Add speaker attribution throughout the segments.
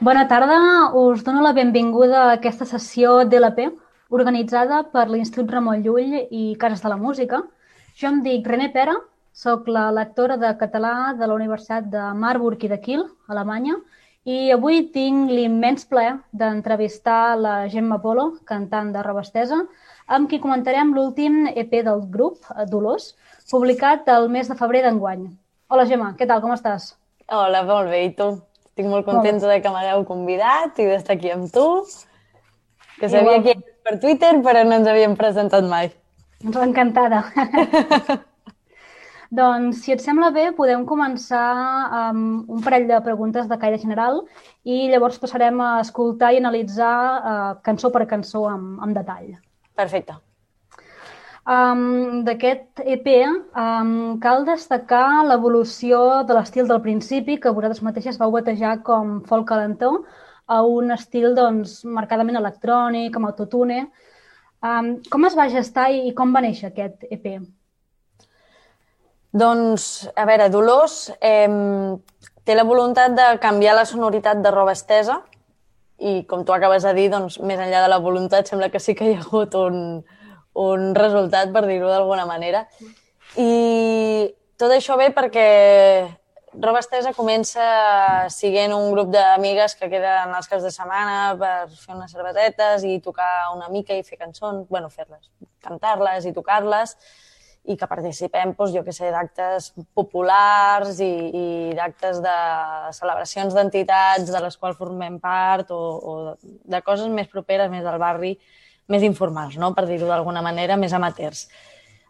Speaker 1: Bona tarda, us dono la benvinguda a aquesta sessió d'LP organitzada per l'Institut Ramon Llull i Cases de la Música. Jo em dic René Pera, sóc la lectora de català de la Universitat de Marburg i de Kiel, Alemanya, i avui tinc l'immens plaer d'entrevistar la Gemma Polo, cantant de Robestesa, amb qui comentarem l'últim EP del grup, Dolors, publicat el mes de febrer d'enguany. Hola Gemma, què tal, com estàs?
Speaker 2: Hola, molt bé, i tu? Estic molt contenta de que m'hagueu convidat i d'estar aquí amb tu, que sabia que per Twitter, però no ens havíem presentat mai.
Speaker 1: Doncs encantada. doncs, si et sembla bé, podem començar amb un parell de preguntes de caire general i llavors passarem a escoltar i analitzar uh, cançó per cançó amb, amb detall.
Speaker 2: Perfecte.
Speaker 1: Um, D'aquest EP um, cal destacar l'evolució de l'estil del principi, que vosaltres mateixes vau batejar com folk calentó, a un estil doncs, marcadament electrònic, amb autotune. Um, com es va gestar i com va néixer aquest EP?
Speaker 2: Doncs, a veure, Dolors eh, té la voluntat de canviar la sonoritat de roba estesa i, com tu acabes de dir, doncs, més enllà de la voluntat, sembla que sí que hi ha hagut un, un resultat, per dir-ho d'alguna manera. I tot això ve perquè Roba Estesa comença siguent un grup d'amigues que queden als caps de setmana per fer unes cervesetes i tocar una mica i fer cançons, bueno, fer-les, cantar-les i tocar-les, i que participem, doncs, jo que sé, d'actes populars i, i d'actes de celebracions d'entitats de les quals formem part o, o de coses més properes, més al barri, més informals, no? per dir-ho d'alguna manera, més amateurs.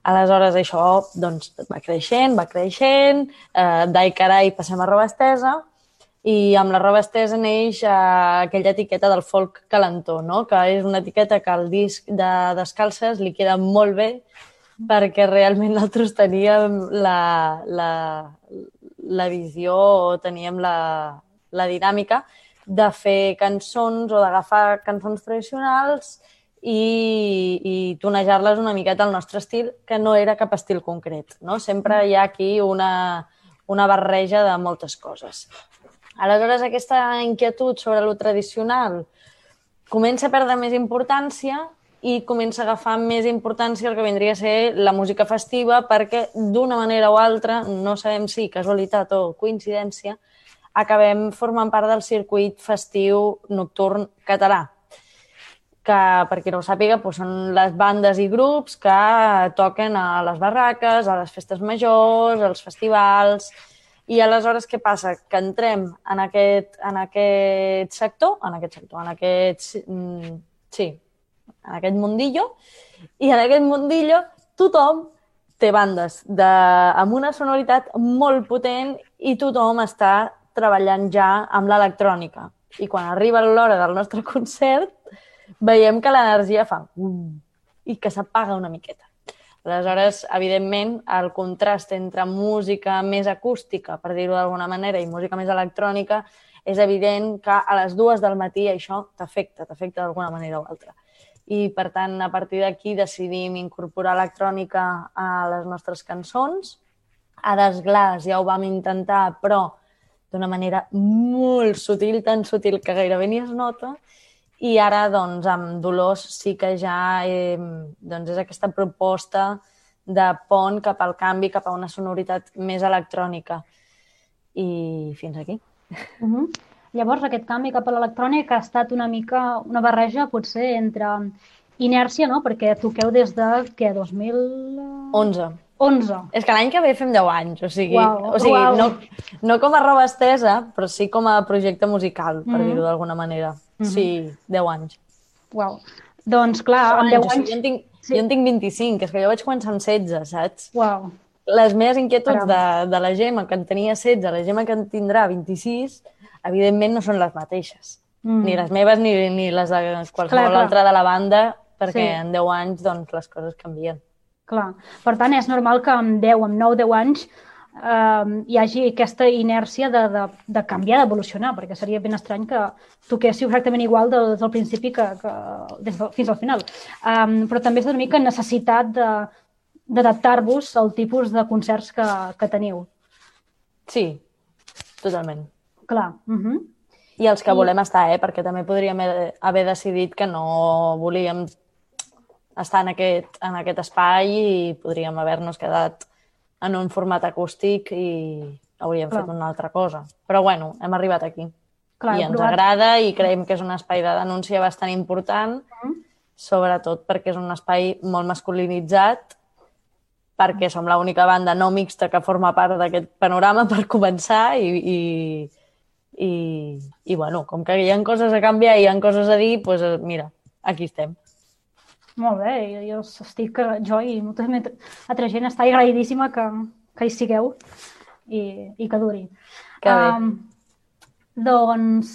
Speaker 2: Aleshores, això doncs, va creixent, va creixent, eh, d'ai carai passem a roba estesa, i amb la roba estesa neix eh, aquella etiqueta del folk calentó, no? que és una etiqueta que al disc de Descalces li queda molt bé perquè realment nosaltres teníem la, la, la visió o teníem la, la dinàmica de fer cançons o d'agafar cançons tradicionals i, i tonejar-les una miqueta al nostre estil, que no era cap estil concret. No? Sempre hi ha aquí una, una barreja de moltes coses. Aleshores, aquesta inquietud sobre lo tradicional comença a perdre més importància i comença a agafar més importància el que vindria a ser la música festiva perquè d'una manera o altra, no sabem si casualitat o coincidència, acabem formant part del circuit festiu nocturn català que, per qui no ho sàpiga, doncs són les bandes i grups que toquen a les barraques, a les festes majors, als festivals... I aleshores què passa? Que entrem en aquest, en aquest sector, en aquest sector, en aquest... Mm, sí, en aquest mundillo, i en aquest mundillo tothom té bandes de, amb una sonoritat molt potent i tothom està treballant ja amb l'electrònica. I quan arriba l'hora del nostre concert, veiem que l'energia fa i que s'apaga una miqueta. Aleshores, evidentment, el contrast entre música més acústica, per dir-ho d'alguna manera, i música més electrònica, és evident que a les dues del matí això t'afecta, t'afecta d'alguna manera o altra. I, per tant, a partir d'aquí decidim incorporar electrònica a les nostres cançons. A Desglàs ja ho vam intentar, però d'una manera molt sutil, tan sutil que gairebé ni es nota, i ara, doncs, amb Dolors sí que ja eh, doncs és aquesta proposta de pont cap al canvi, cap a una sonoritat més electrònica. I fins aquí.
Speaker 1: Uh -huh. Llavors, aquest canvi cap a l'electrònica ha estat una mica una barreja, potser, entre inèrcia, no? Perquè toqueu des de, què, 2011? 11.
Speaker 2: És que l'any que ve fem 10 anys, o sigui,
Speaker 1: wow,
Speaker 2: o sigui
Speaker 1: wow.
Speaker 2: no, no com a roba estesa, però sí com a projecte musical, per mm -hmm. dir-ho d'alguna manera. Mm -hmm. Sí, 10 anys.
Speaker 1: Uau. Doncs clar, amb 10 anys... anys...
Speaker 2: Jo en, tinc, sí. jo en tinc 25, és que jo vaig començar amb 16, saps?
Speaker 1: Uau.
Speaker 2: Les meves inquietuds de, de la Gemma, que en tenia 16, la Gemma que en tindrà 26, evidentment no són les mateixes. Mm. Ni les meves ni, ni les de qualsevol clar, altra de la banda, perquè sí. en 10 anys doncs, les coses canvien.
Speaker 1: Clar. Per tant, és normal que amb 10, amb 9, 10 anys eh, hi hagi aquesta inèrcia de, de, de canviar, d'evolucionar, perquè seria ben estrany que toquéssiu exactament igual des del principi que, que des del, fins al final. Um, però també és una mica necessitat d'adaptar-vos al tipus de concerts que, que teniu.
Speaker 2: Sí, totalment.
Speaker 1: Clar. Uh -huh.
Speaker 2: I els que I... volem estar, eh? perquè també podríem haver decidit que no volíem estar en aquest, en aquest espai i podríem haver-nos quedat en un format acústic i hauríem Clar. fet una altra cosa. Però bueno, hem arribat aquí. Clar, I ens provat... agrada i creiem que és un espai de denúncia bastant important, uh -huh. sobretot perquè és un espai molt masculinitzat, perquè som l'única banda no mixta que forma part d'aquest panorama per començar i, i, i, i bueno, com que hi ha coses a canviar i hi ha coses a dir, doncs mira, aquí estem.
Speaker 1: Molt bé, jo estic, jo i molta altra gent està agraïdíssima que, que hi sigueu i, i que duri.
Speaker 2: Que bé. Um,
Speaker 1: doncs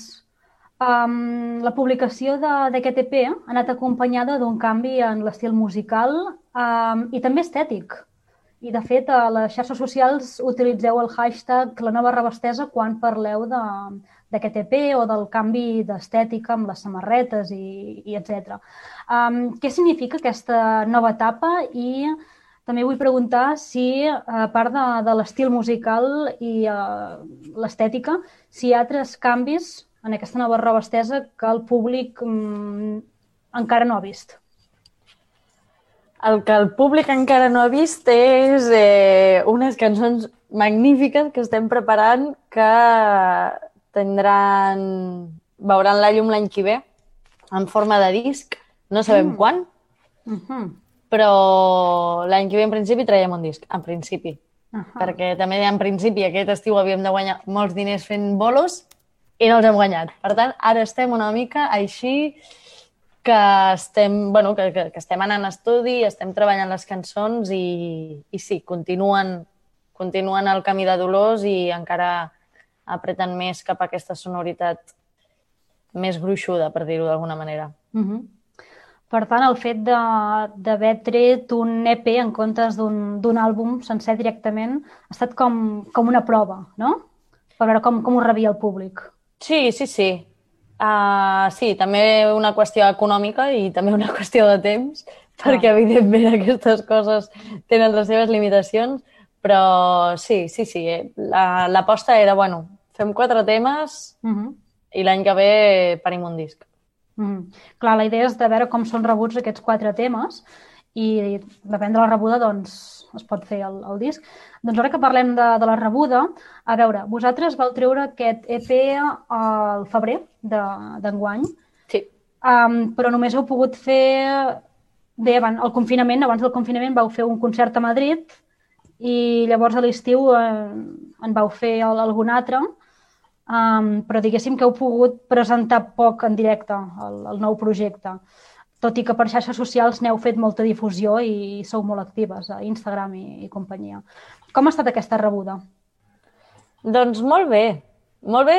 Speaker 1: um, la publicació d'aquest EP ha anat acompanyada d'un canvi en l'estil musical um, i també estètic. I, de fet, a les xarxes socials utilitzeu el hashtag la nova revestesa quan parleu d'aquest EP o del canvi d'estètica amb les samarretes i, i etc. Um, què significa aquesta nova etapa i també vull preguntar si, a part de, de l'estil musical i uh, l'estètica, si hi ha altres canvis en aquesta nova roba estesa que el públic um, encara no ha vist.
Speaker 2: El que el públic encara no ha vist és eh, unes cançons magnífiques que estem preparant que tindran... veuran la llum l'any que ve en forma de disc. No sabem mm. quan, uh -huh però l'any que ve en principi traiem un disc, en principi. Uh -huh. Perquè també en principi aquest estiu havíem de guanyar molts diners fent bolos i no els hem guanyat. Per tant, ara estem una mica així que estem, bueno, que, que, que estem anant a estudi, estem treballant les cançons i, i sí, continuen, continuen el camí de Dolors i encara apreten més cap a aquesta sonoritat més gruixuda, per dir-ho d'alguna manera. Uh -huh.
Speaker 1: Per tant, el fet d'haver tret un EP en comptes d'un àlbum sencer directament ha estat com, com una prova, no? Per veure com, com ho rebia el públic.
Speaker 2: Sí, sí, sí. Uh, sí, també una qüestió econòmica i també una qüestió de temps, perquè ah. evidentment aquestes coses tenen les seves limitacions, però sí, sí, sí. L'aposta la, era, bueno, fem quatre temes uh mhm. -huh. i l'any que ve parim un disc.
Speaker 1: Mm. Clar, la idea és de veure com són rebuts aquests quatre temes i depèn de la rebuda doncs es pot fer el, el disc. Doncs ara que parlem de, de la rebuda, a veure, vosaltres vau treure aquest EP al febrer d'enguany,
Speaker 2: de, sí.
Speaker 1: um, però només heu pogut fer... Bé, abans, el confinament, abans del confinament vau fer un concert a Madrid i llavors a l'estiu eh, en vau fer algun altre um, però diguéssim que heu pogut presentar poc en directe el, el nou projecte, tot i que per xarxes socials n'heu fet molta difusió i, sou molt actives a Instagram i, i companyia. Com ha estat aquesta rebuda?
Speaker 2: Doncs molt bé. Molt bé,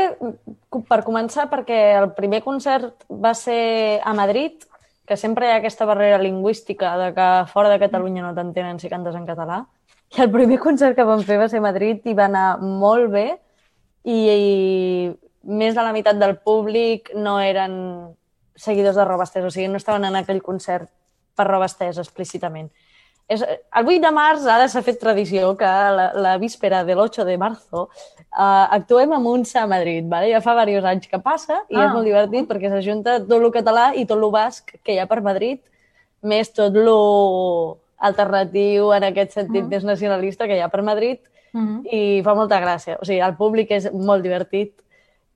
Speaker 2: per començar, perquè el primer concert va ser a Madrid, que sempre hi ha aquesta barrera lingüística de que fora de Catalunya no t'entenen si cantes en català. I el primer concert que vam fer va ser a Madrid i va anar molt bé i, i més de la meitat del públic no eren seguidors de Robastès, o sigui, no estaven en aquell concert per Robastès explícitament. És, el 8 de març ara s'ha fet tradició que la, la víspera de l'8 de marzo uh, actuem a Montse a Madrid. Vale? Ja fa diversos anys que passa i ah. és molt divertit perquè s'ajunta tot el català i tot el basc que hi ha per Madrid, més tot el alternatiu en aquest sentit uh -huh. més nacionalista que hi ha per Madrid uh -huh. i fa molta gràcia. O sigui, el públic és molt divertit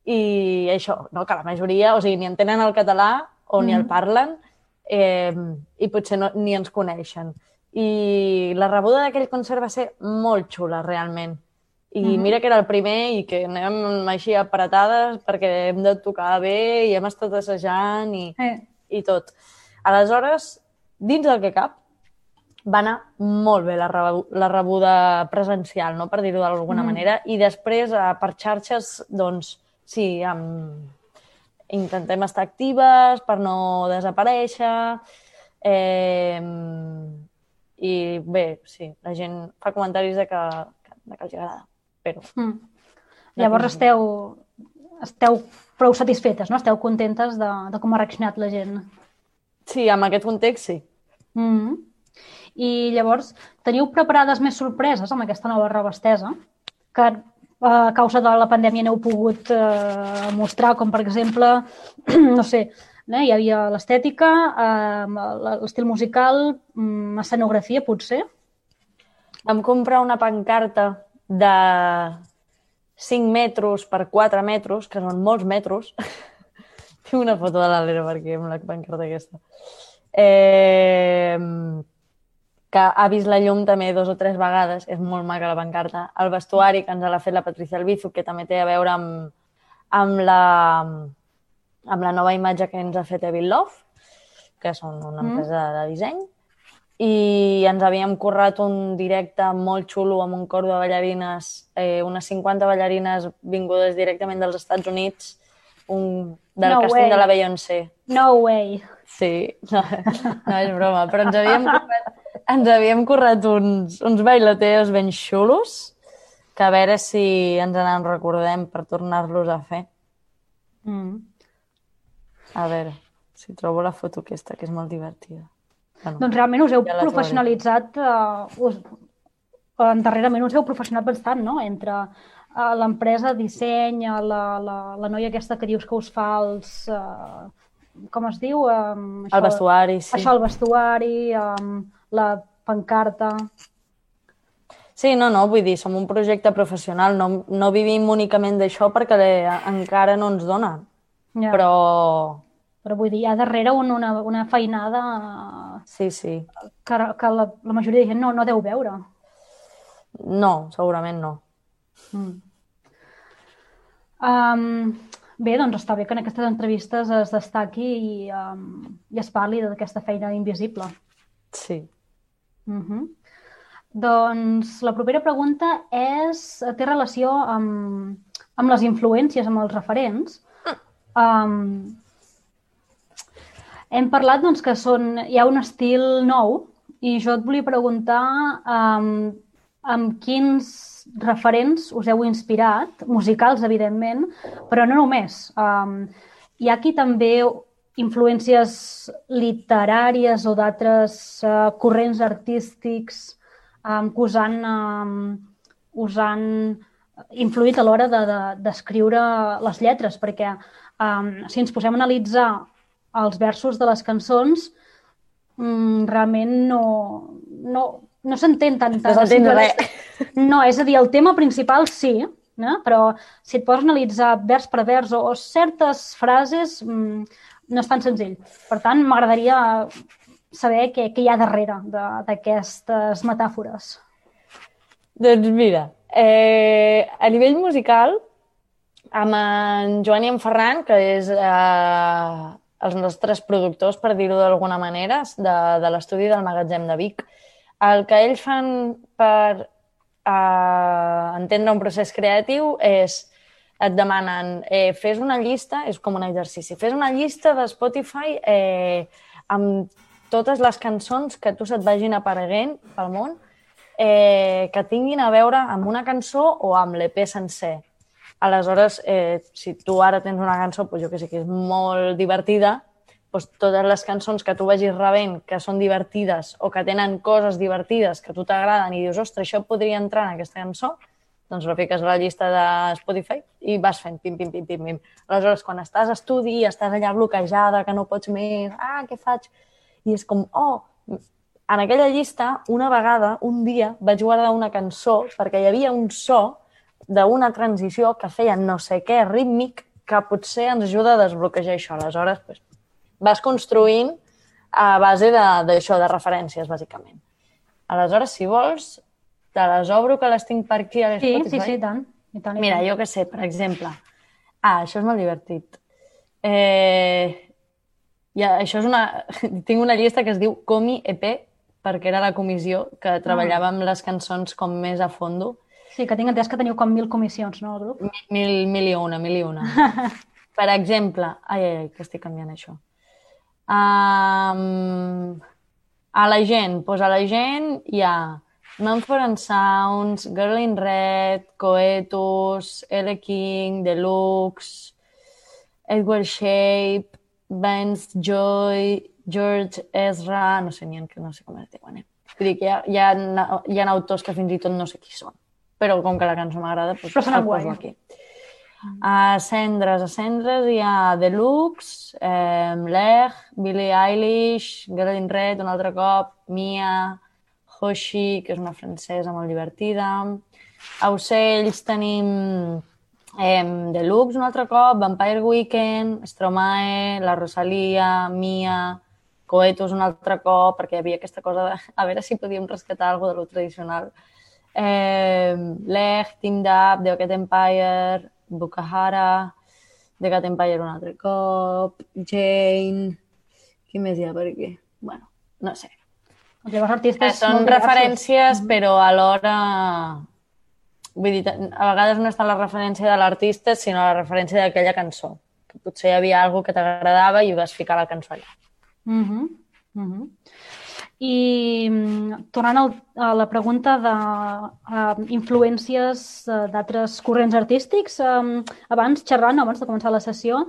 Speaker 2: i això, no? que la majoria, o sigui, ni entenen el català o uh -huh. ni el parlen eh, i potser no, ni ens coneixen. I la rebuda d'aquell concert va ser molt xula, realment. I uh -huh. mira que era el primer i que anem així apretades perquè hem de tocar bé i hem estat assajant i, eh. i tot. Aleshores, dins del que cap, va anar molt bé la, la rebuda presencial, no? per dir-ho d'alguna mm. manera, i després eh, per xarxes, doncs, sí, amb... intentem estar actives per no desaparèixer, eh, i bé, sí, la gent fa comentaris de que, de que els agrada, però... Mm.
Speaker 1: Llavors esteu, esteu prou satisfetes, no? Esteu contentes de, de com ha reaccionat la gent.
Speaker 2: Sí, amb aquest context sí.
Speaker 1: Mm -hmm. I llavors, teniu preparades més sorpreses amb aquesta nova roba estesa? Que a causa de la pandèmia no heu pogut eh, mostrar, com per exemple, no sé, eh, hi havia l'estètica, eh, l'estil musical, mm, escenografia, potser.
Speaker 2: Vam comprar una pancarta de 5 metres per 4 metres, que són molts metres. Tinc una foto de l'Alera perquè amb la pancarta aquesta. Eh, que ha vist la llum també dos o tres vegades, és molt maca la pancarta. El vestuari que ens l'ha fet la Patricia Albizu, que també té a veure amb, amb, la, amb la nova imatge que ens ha fet Evil Love, que són una mm. empresa mm. de disseny. I ens havíem currat un directe molt xulo amb un cor de ballarines, eh, unes 50 ballarines vingudes directament dels Estats Units, un, del no càsting de la Beyoncé.
Speaker 1: No way!
Speaker 2: Sí, no, no és broma, però ens havíem currat ens havíem currat uns, uns bailateos ben xulos que a veure si ens en recordem per tornar-los a fer. Mm. A veure, si trobo la foto aquesta, que és molt divertida.
Speaker 1: Bueno, doncs realment us heu ja professionalitzat, uh, us, uh, darrerament us heu professionat bastant, no?, entre uh, l'empresa, disseny, la, la, la noia aquesta que dius que us fa els... Uh, com es diu? Um,
Speaker 2: això, el vestuari, sí.
Speaker 1: Això, el vestuari, um, la pancarta...
Speaker 2: Sí, no, no, vull dir, som un projecte professional, no, no vivim únicament d'això perquè encara no ens dona. Ja. Però...
Speaker 1: Però vull dir, hi ha darrere un, una, una feinada...
Speaker 2: Sí, sí.
Speaker 1: Que, que la, la majoria de gent no, no deu veure.
Speaker 2: No, segurament no. Mm.
Speaker 1: Um, bé, doncs està bé que en aquestes entrevistes es destaqui i, um, i es parli d'aquesta feina invisible.
Speaker 2: Sí.
Speaker 1: Uh -huh. Doncs la propera pregunta és, té relació amb, amb les influències, amb els referents. Um, hem parlat doncs, que són, hi ha un estil nou i jo et volia preguntar um, amb quins referents us heu inspirat, musicals, evidentment, però no només. Um, hi ha qui també influències literàries o d'altres uh, corrents artístics um, que us han, um, us han influït a l'hora d'escriure de, de, les lletres, perquè um, si ens posem a analitzar els versos de les cançons, um, realment no, no, no s'entén tant.
Speaker 2: No s'entén res.
Speaker 1: No, és a dir, el tema principal sí, no? però si et poses a analitzar vers per vers o, o certes frases, um, no és tan senzill. Per tant, m'agradaria saber què, què hi ha darrere d'aquestes metàfores.
Speaker 2: Doncs mira, eh, a nivell musical, amb en Joan i en Ferran, que és eh, els nostres productors, per dir-ho d'alguna manera, de, de l'estudi del magatzem de Vic, el que ells fan per eh, entendre un procés creatiu és et demanen, eh, fes una llista, és com un exercici, fes una llista de Spotify eh, amb totes les cançons que tu se't vagin apareguent pel món eh, que tinguin a veure amb una cançó o amb l'EP sencer. Aleshores, eh, si tu ara tens una cançó, doncs jo que sé, que és molt divertida, doncs totes les cançons que tu vagis rebent que són divertides o que tenen coses divertides que a tu t'agraden i dius, ostres, això podria entrar en aquesta cançó, doncs la fiques a la llista de Spotify i vas fent pim, pim, pim, pim, pim. Aleshores, quan estàs a estudi i estàs allà bloquejada, que no pots més, ah, què faig? I és com, oh, en aquella llista, una vegada, un dia, vaig guardar una cançó perquè hi havia un so d'una transició que feia no sé què rítmic que potser ens ajuda a desbloquejar això. Aleshores, pues, vas construint a base d'això, de, de referències, bàsicament. Aleshores, si vols, te les obro, que les tinc per aquí a l'Spotify?
Speaker 1: Sí, sí, sí, i tant. I tant i
Speaker 2: Mira,
Speaker 1: tant.
Speaker 2: jo què sé, per exemple... Ah, això és molt divertit. Eh, ja, això és una... Tinc una llista que es diu Comi EP, perquè era la comissió que ah. treballava amb les cançons com més a fondo.
Speaker 1: Sí, que tinc entès que teniu com mil comissions, no, el grup?
Speaker 2: Mil, mil, mil i una, mil i una. per exemple... Ai, ai, ai, que estic canviant això. Um, a la gent, doncs a la gent hi ha Mumford Sounds, Girl in Red, Coetus, L. King, Deluxe, Edward Shape, Vance Joy, George Ezra, no sé ni en, no sé com es diuen, eh? Vull dir que hi ha, hi, ha, hi ha autors que fins i tot no sé qui són. però com que la cançó m'agrada, doncs
Speaker 1: Però
Speaker 2: el poso aquí. A Cendres, a Cendres hi ha Deluxe, eh, Leg, Billie Eilish, Girl in Red un altre cop, Mia, Hoshi, que és una francesa molt divertida. A Ocells tenim eh, Deluxe un altre cop, Vampire Weekend, Stromae, La Rosalia, Mia, Coetus un altre cop, perquè hi havia aquesta cosa de a veure si podíem rescatar alguna de lo tradicional. Eh, Leg, Team Dab, The Rocket Empire, Bukahara, The Cat Empire un altre cop, Jane... Qui més hi ha per aquí? Bueno, no sé.
Speaker 1: Llavors,
Speaker 2: Eh,
Speaker 1: artistes
Speaker 2: són
Speaker 1: molt diversos.
Speaker 2: referències, però alhora... Vull dir, a vegades no està la referència de l'artista, sinó la referència d'aquella cançó. Que potser hi havia alguna que t'agradava i vas ficar la cançó allà.
Speaker 1: Mhm, mhm. I mm, tornant al, a la pregunta de uh, influències uh, d'altres corrents artístics, um, abans, xerrant, abans de començar la sessió,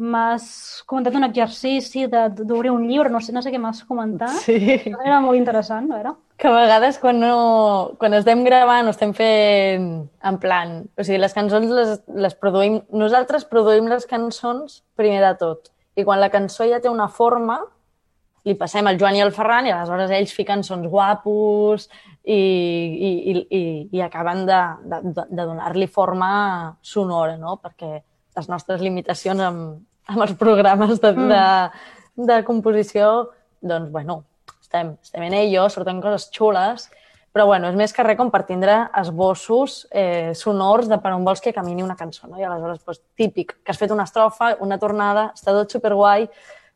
Speaker 1: m'has comentat un exercici d'obrir un llibre, no sé, no sé què m'has comentat.
Speaker 2: Sí.
Speaker 1: Era molt interessant, no era?
Speaker 2: Que a vegades quan, no, quan estem gravant o estem fent en plan... O sigui, les cançons les, les produïm... Nosaltres produïm les cançons primer de tot. I quan la cançó ja té una forma, li passem al Joan i al Ferran i aleshores ells fiquen sons guapos i, i, i, i, i acaben de, de, de donar-li forma sonora, no? Perquè les nostres limitacions amb, amb els programes de, de, de composició, doncs, bueno, estem, estem en ello, surten coses xules, però bueno, és més que res com per tindre esbossos eh, sonors de per on vols que camini una cançó, no? I aleshores, doncs, típic, que has fet una estrofa, una tornada, està tot superguai,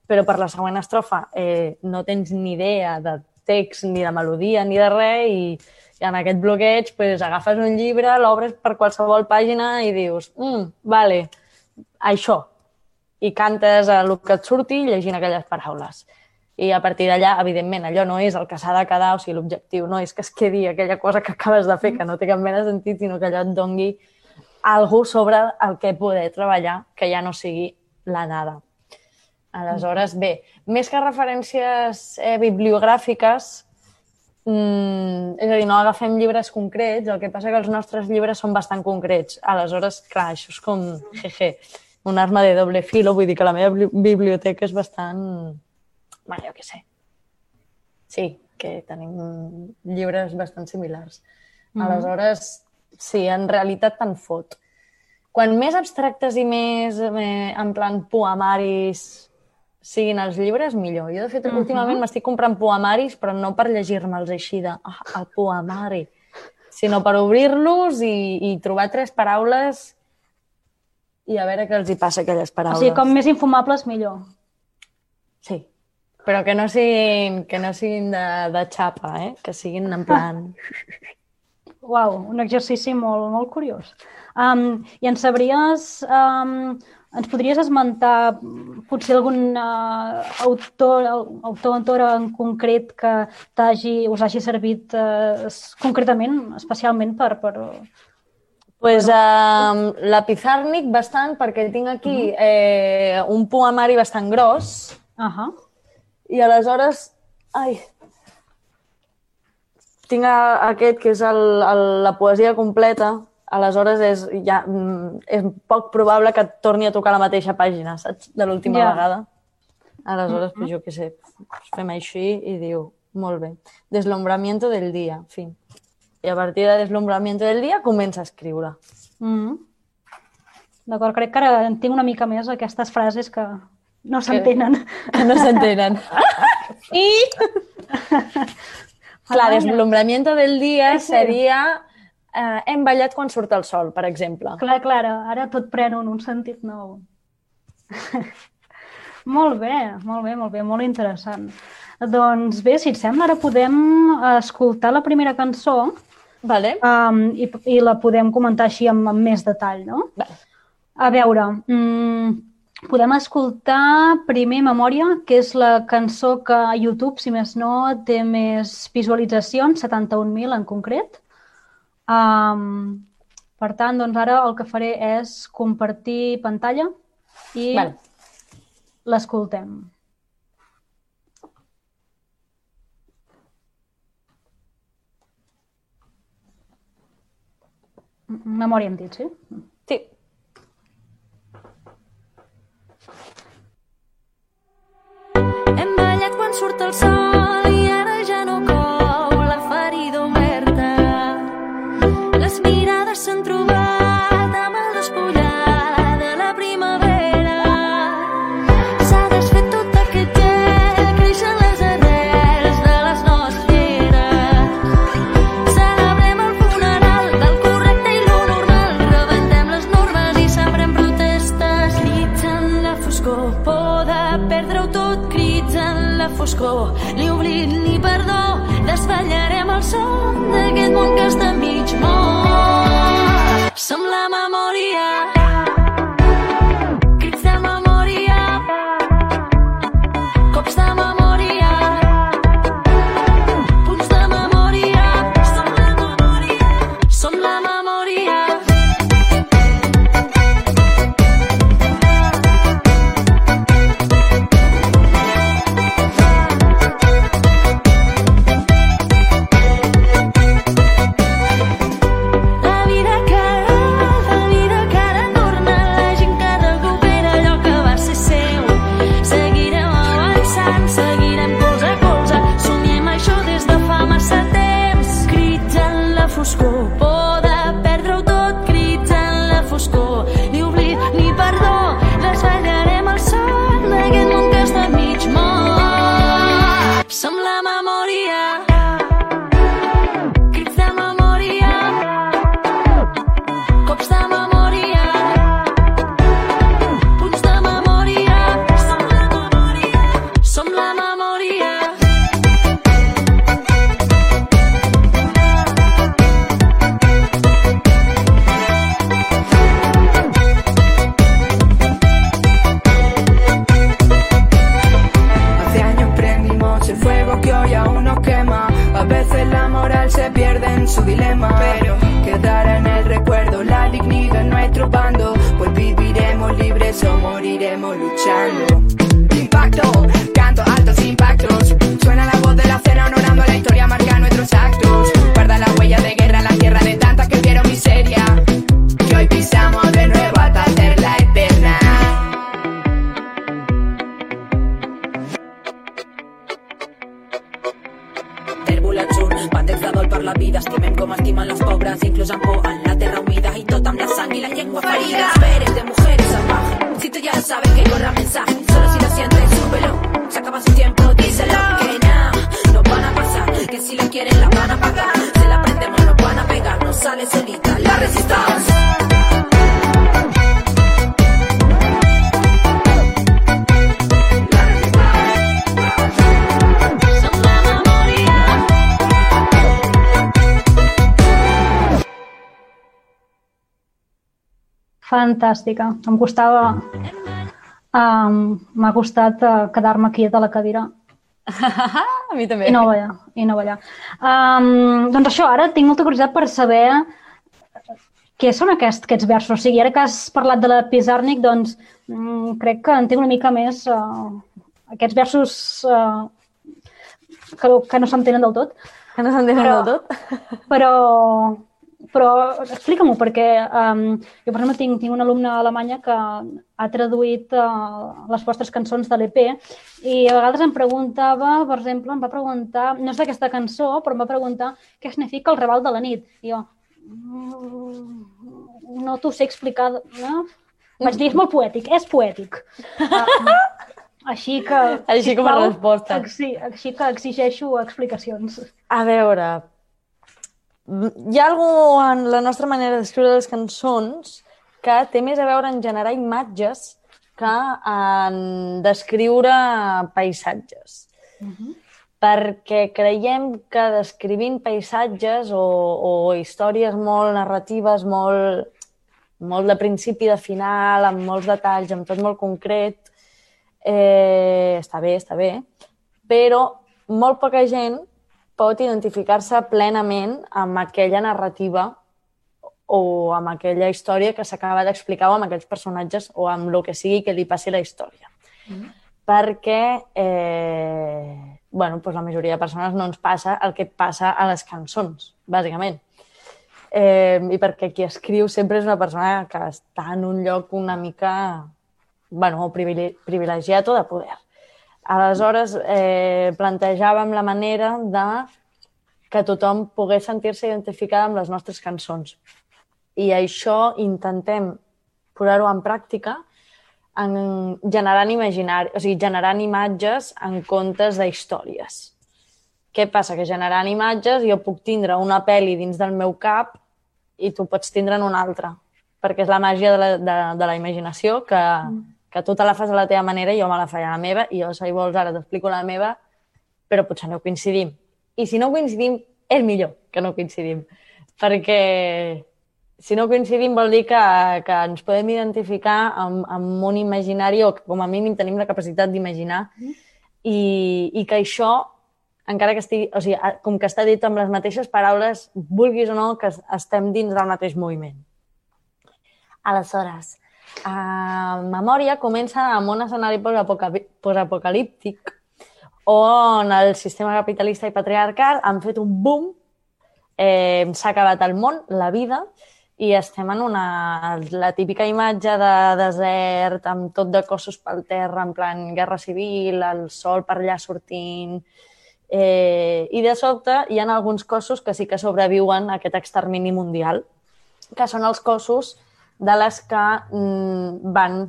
Speaker 2: però per la següent estrofa eh, no tens ni idea de text, ni de melodia, ni de res, i, i en aquest bloqueig pues, agafes un llibre, l'obres per qualsevol pàgina i dius, mm, vale, això. I cantes el que et surti llegint aquelles paraules. I a partir d'allà, evidentment, allò no és el que s'ha de quedar, o sigui, l'objectiu no és que es quedi aquella cosa que acabes de fer, que no té cap mena de sentit, sinó que allò et dongui algú sobre el que poder treballar, que ja no sigui la nada. Aleshores, bé, més que referències eh, bibliogràfiques, mm, és a dir, no agafem llibres concrets, el que passa que els nostres llibres són bastant concrets. Aleshores, clar, això és com, jeje, un arma de doble filo, vull dir que la meva bli- biblioteca és bastant... Bueno, jo què sé. Sí, que tenim llibres bastant similars.
Speaker 1: Mhm.
Speaker 2: Aleshores, sí, en realitat te'n fot. Quan més abstractes i més eh, en plan poemaris siguin els llibres, millor. Jo, de fet,
Speaker 1: Mhm.
Speaker 2: últimament m'estic comprant poemaris, però no per llegir-me'ls així de ah, el poemari, sinó per obrir-los i, i trobar tres paraules i a veure què els hi passa a aquelles
Speaker 1: O
Speaker 2: paraules.
Speaker 1: sigui, com més infumables, millor.
Speaker 2: Sí, però que no siguin, que no siguin de, de xapa, eh? que siguin en plan...
Speaker 1: Uau, un exercici molt, molt curiós. Um, I ens sabries... Um, ens podries esmentar mm, potser algun uh, autor, autor, autora en concret que t'hagi, us hagi servit uh, concretament, especialment per... per...
Speaker 2: Pues, uh, la Pizarnik bastant, perquè tinc aquí eh, un poemari bastant gros.
Speaker 1: Uh -huh.
Speaker 2: i aleshores... Ai, tinc aquest que és el, el, la poesia completa, aleshores és, ja, mm, és poc probable que et torni a tocar la mateixa pàgina, saps? De l'última
Speaker 1: Ja.
Speaker 2: vegada. Aleshores, pues, jo què sé, fem així i diu, molt bé, deslumbramiento del dia, en fi. I a partir de deslumbramiento del dia comença a escriure.
Speaker 1: Mm -hmm. D'acord, crec que ara entenc una mica més aquestes frases que no s'entenen.
Speaker 2: Que no s'entenen. I... Clar,
Speaker 1: Vaya.
Speaker 2: deslumbramiento del dia seria eh, hem ballat quan surt el sol, per exemple.
Speaker 1: Clar, clar, ara tot pren un, un sentit nou. molt bé, molt bé, molt bé, molt interessant. Doncs bé, si et sembla, ara podem escoltar la primera cançó
Speaker 2: Vale?
Speaker 1: um, i, i la podem comentar així amb, amb més detall, no?
Speaker 2: Vale.
Speaker 1: A veure, mm, podem escoltar primer Memòria, que és la cançó que a YouTube, si més no, té més visualitzacions, 71.000 en concret. Um, per tant, doncs ara el que faré és compartir pantalla i
Speaker 2: Vale.
Speaker 1: l'escoltem. Memòria hem dit, sí?
Speaker 2: Sí.
Speaker 3: Hem ballat quan surt el sol i ara ja no cou Siamo luce.
Speaker 1: Fantàstica. Em costava... Um, M'ha costat uh, quedar-me quieta a la cadira
Speaker 2: a mi també.
Speaker 1: i no ballar. I no ballar. Um, doncs això, ara tinc molta curiositat per saber què són aquests, aquests versos. O sigui, ara que has parlat de la Pizarnik, doncs mm, crec que entenc una mica més uh, aquests versos uh, que, que no s'entenen del tot.
Speaker 2: Que no s'entenen del tot.
Speaker 1: Però, però explica-m'ho, perquè um, jo, per exemple, tinc, tinc una alumna alemanya que ha traduït uh, les vostres cançons de l'EP i a vegades em preguntava, per exemple, em va preguntar, no és d'aquesta cançó, però em va preguntar què significa el Raval de la nit. I jo, "Mm, no t'ho sé explicar. No? Vaig dir, és molt poètic, és poètic. Uh, així que...
Speaker 2: Així com a resposta.
Speaker 1: Així, així que exigeixo explicacions.
Speaker 2: A veure, hi ha alguna en la nostra manera d'escriure les cançons que té més a veure en generar imatges que en descriure paisatges. Perquè creiem que descrivint paisatges o, o històries molt narratives, molt, molt de principi de final, amb molts detalls, amb tot molt concret, eh, està bé, està bé, però molt poca gent pot identificar-se plenament amb aquella narrativa o amb aquella història que s'acaba d'explicar o amb aquells personatges o amb el que sigui que li passi la història. Perquè eh, bueno, doncs la majoria de persones no ens passa el que passa a les cançons, bàsicament. eh, i perquè qui escriu sempre és una persona que està en un lloc una mica bueno, privile- privilegiat o de poder. Aleshores, eh, plantejàvem la manera de que tothom pogués sentir-se identificada amb les nostres cançons. I això intentem posar-ho en pràctica en generant imaginari, o sigui, generant imatges en comptes de històries. Què passa? Que generant imatges jo puc tindre una pel·li dins del meu cap i tu pots tindre en una altra, perquè és la màgia de la, de, de la imaginació que, que tu te la fas a la teva manera i jo me la faig a la meva i jo, si vols, ara t'explico la meva, però potser no coincidim. I si no coincidim, és millor que no coincidim, perquè si no coincidim vol dir que, que ens podem identificar amb, amb un imaginari o que com a mínim tenim la capacitat d'imaginar i, i que això, encara que estigui, o sigui, com que està dit amb les mateixes paraules, vulguis o no, que es- estem dins del mateix moviment. Aleshores, a Memòria comença amb un escenari posapocalíptic on el sistema capitalista i patriarcal han fet un boom, eh, s'ha acabat el món, la vida, i estem en una, la típica imatge de desert amb tot de cossos pel terra, en plan guerra civil, el sol per allà sortint... Eh, I de sobte hi ha alguns cossos que sí que sobreviuen a aquest extermini mundial, que són els cossos de les que mm, van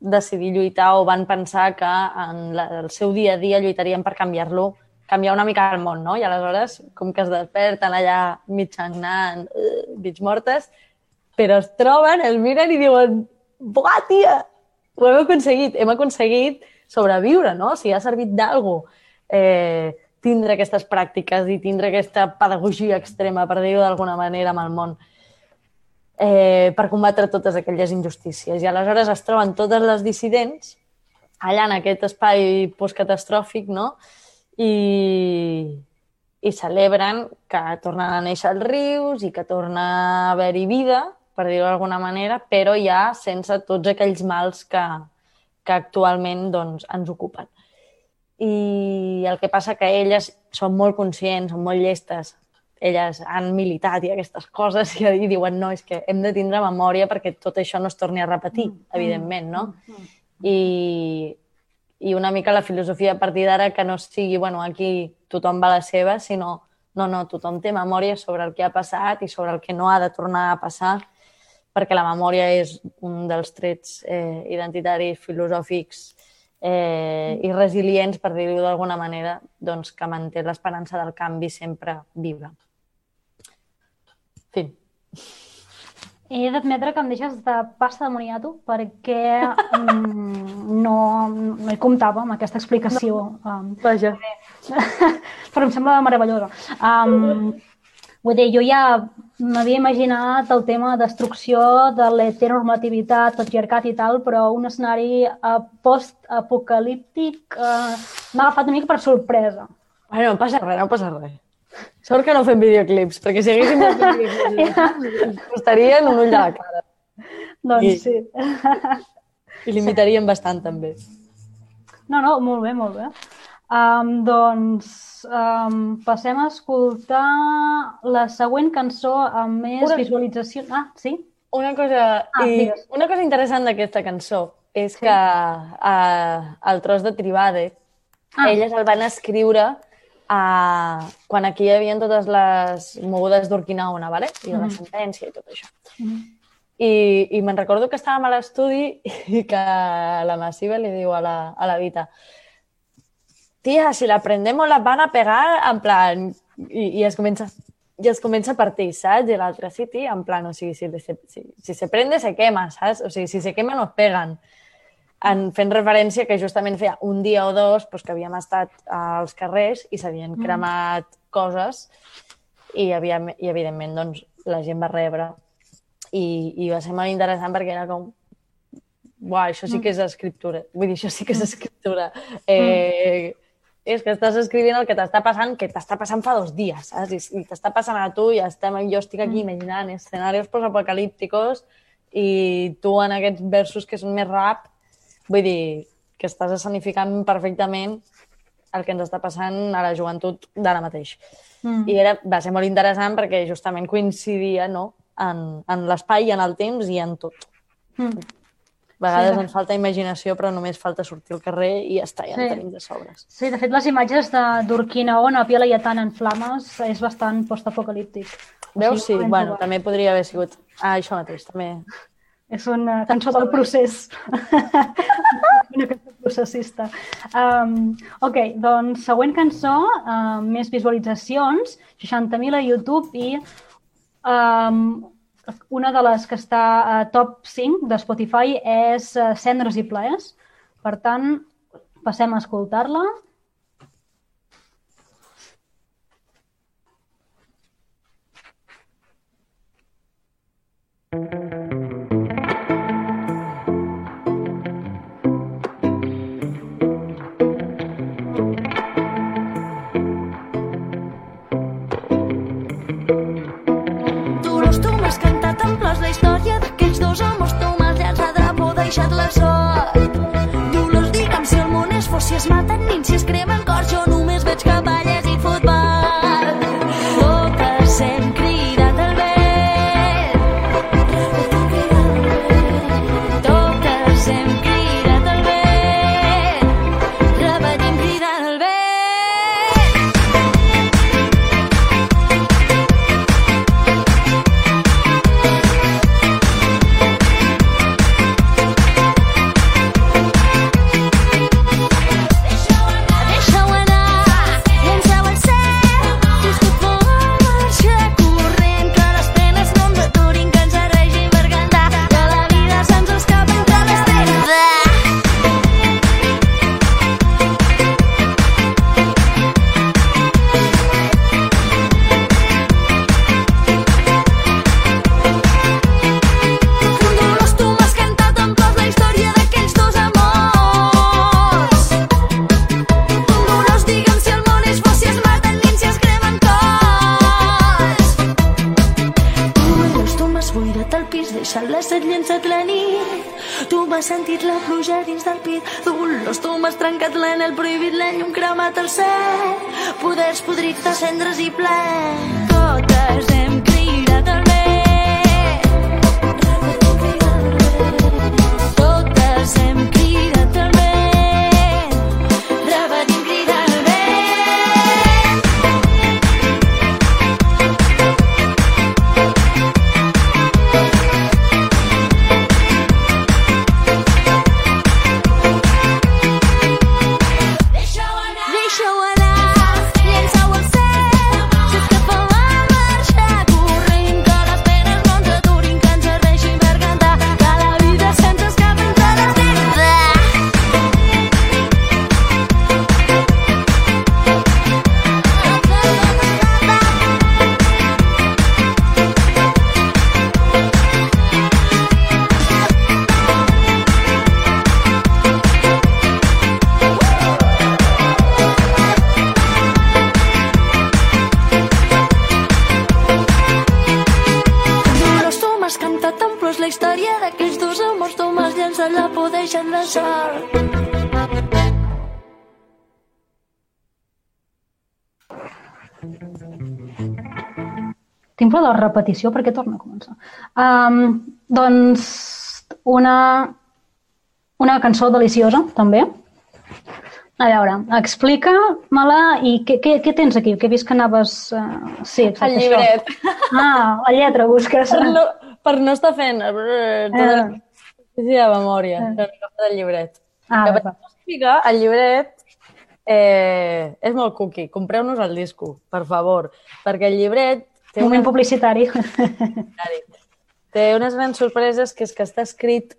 Speaker 2: decidir lluitar o van pensar que en la, el seu dia a dia lluitarien per canviar-lo, canviar una mica el món, no? I aleshores, com que es desperten allà mig uh, mig mortes, però es troben, el miren i diuen buah, tia, ho hem aconseguit, hem aconseguit sobreviure, no? Sigui, ha servit d'algú eh, tindre aquestes pràctiques i tindre aquesta pedagogia extrema, per dir-ho d'alguna manera, amb el món eh, per combatre totes aquelles injustícies. I aleshores es troben totes les dissidents allà en aquest espai postcatastròfic, no? I, i celebren que tornen a néixer els rius i que torna a haver-hi vida, per dir-ho d'alguna manera, però ja sense tots aquells mals que, que actualment doncs, ens ocupen. I el que passa que elles són molt conscients, són molt llestes, elles han militat i aquestes coses i, i diuen no, és que hem de tindre memòria perquè tot això no es torni a repetir, evidentment, no? I, i una mica la filosofia a partir d'ara que no sigui, bueno, aquí tothom va a la seva, sinó, no, no, tothom té memòria sobre el que ha passat i sobre el que no ha de tornar a passar, perquè la memòria és un dels trets eh, identitaris, filosòfics eh, i resilients, per dir-ho d'alguna manera, doncs, que manté l'esperança del canvi sempre viva. Fin.
Speaker 1: He d'admetre que em deixes de pasta de moniato perquè mm, no, no hi comptava amb aquesta explicació. Um,
Speaker 2: Vaja.
Speaker 1: però em sembla meravellosa. Um, vull dir, jo ja m'havia imaginat el tema de destrucció de l'heteronormativitat, patriarcat i tal, però un escenari uh, post-apocalíptic uh, m'ha agafat una mica per sorpresa.
Speaker 2: Bueno, no passa res, no passa res. Sort que no fem videoclips, perquè si haguéssim fer videoclips ens costarien un ull de la cara.
Speaker 1: Doncs
Speaker 2: I-
Speaker 1: sí.
Speaker 2: I limitaríem bastant, també.
Speaker 1: No, no, molt bé, molt bé. Um, doncs um, passem a escoltar la següent cançó amb més
Speaker 2: Una-
Speaker 1: visualització. Ah, sí?
Speaker 2: Una cosa,
Speaker 1: Ah,
Speaker 2: i
Speaker 1: digues.
Speaker 2: una cosa interessant d'aquesta cançó és
Speaker 1: Sí.
Speaker 2: que uh, el tros de Tribade,
Speaker 1: Ah.
Speaker 2: elles el van escriure uh, quan aquí hi havia totes les mogudes d'Urquinaona, vale? i de la
Speaker 1: Mhm.
Speaker 2: sentència i tot això.
Speaker 1: Mhm.
Speaker 2: I, i me'n recordo que estàvem a l'estudi i que la Massiva li diu a la, a la Vita tia, si la prendemos la van a pegar, en plan... I, i es comença i es comença a partir, saps? I l'altre, sí, tia, en plan, o sigui, si, si, si, si se prende, se quema, saps? O sigui, si se quema, nos peguen. En, fent referència que justament feia un dia o dos doncs, que havíem estat als carrers i s'havien
Speaker 1: Mm.
Speaker 2: cremat coses i, havia, i evidentment, doncs, la gent va rebre i, i va ser molt interessant perquè era com Uau, això sí que és escriptura. Vull dir, això sí que és escriptura. Eh, és que estàs escrivint el que t'està passant, que t'està passant fa dos dies, saps? I, i t'està passant a tu i estem, jo estic aquí imaginant escenaris postapocalípticos i tu en aquests versos que són més rap, vull dir, que estàs escenificant perfectament el que ens està passant a la joventut d'ara mateix.
Speaker 1: Mm.
Speaker 2: I era, va ser molt interessant perquè justament coincidia no? en, en l'espai, i en el temps i en tot.
Speaker 1: Mm.
Speaker 2: A vegades
Speaker 1: Sí.
Speaker 2: ens falta imaginació, però només falta sortir al carrer i ja està, ja
Speaker 1: Sí.
Speaker 2: en tenim de sobres.
Speaker 1: Sí, de fet, les imatges de- d'Urquina on a Pia Laietana en flames és bastant postapocalíptic. O
Speaker 2: Veus? Sí,
Speaker 1: sigui, ben
Speaker 2: bueno, també podria haver sigut... Ah, això mateix, també.
Speaker 1: És una cançó del procés. una cançó processista. Um, ok, doncs següent cançó, uh, més visualitzacions, 60.000 a YouTube i um, una de les que està a top 5 de Spotify és uh, Cendres i Plaers. Per tant, passem a escoltar-la.
Speaker 3: Dolors, tu dos. Tu m'has llançat la por, deixat la sort. Dolors, digue'm si el món és fos, si es maten nins, si es cremen cors. Jo només veig i
Speaker 1: Tinc por de la repetició perquè torna a començar. Um, doncs una, una cançó deliciosa, també. A veure, explica-me-la i què, què, què tens aquí? Que he vist que anaves... Uh, sí,
Speaker 2: El
Speaker 1: exacte,
Speaker 2: llibret.
Speaker 1: Això. Ah, la lletra busques.
Speaker 2: Per no, per no estar fent tota la
Speaker 1: Eh.
Speaker 2: sí, de memòria,
Speaker 1: Eh.
Speaker 2: del llibret.
Speaker 1: Ah,
Speaker 2: que per explicar, el llibret eh, és molt cookie. Compreu-nos el disco, per favor, perquè el llibret té
Speaker 1: Moment
Speaker 2: una publicitari.Ari. Té unes grans sorpreses que és que està escrit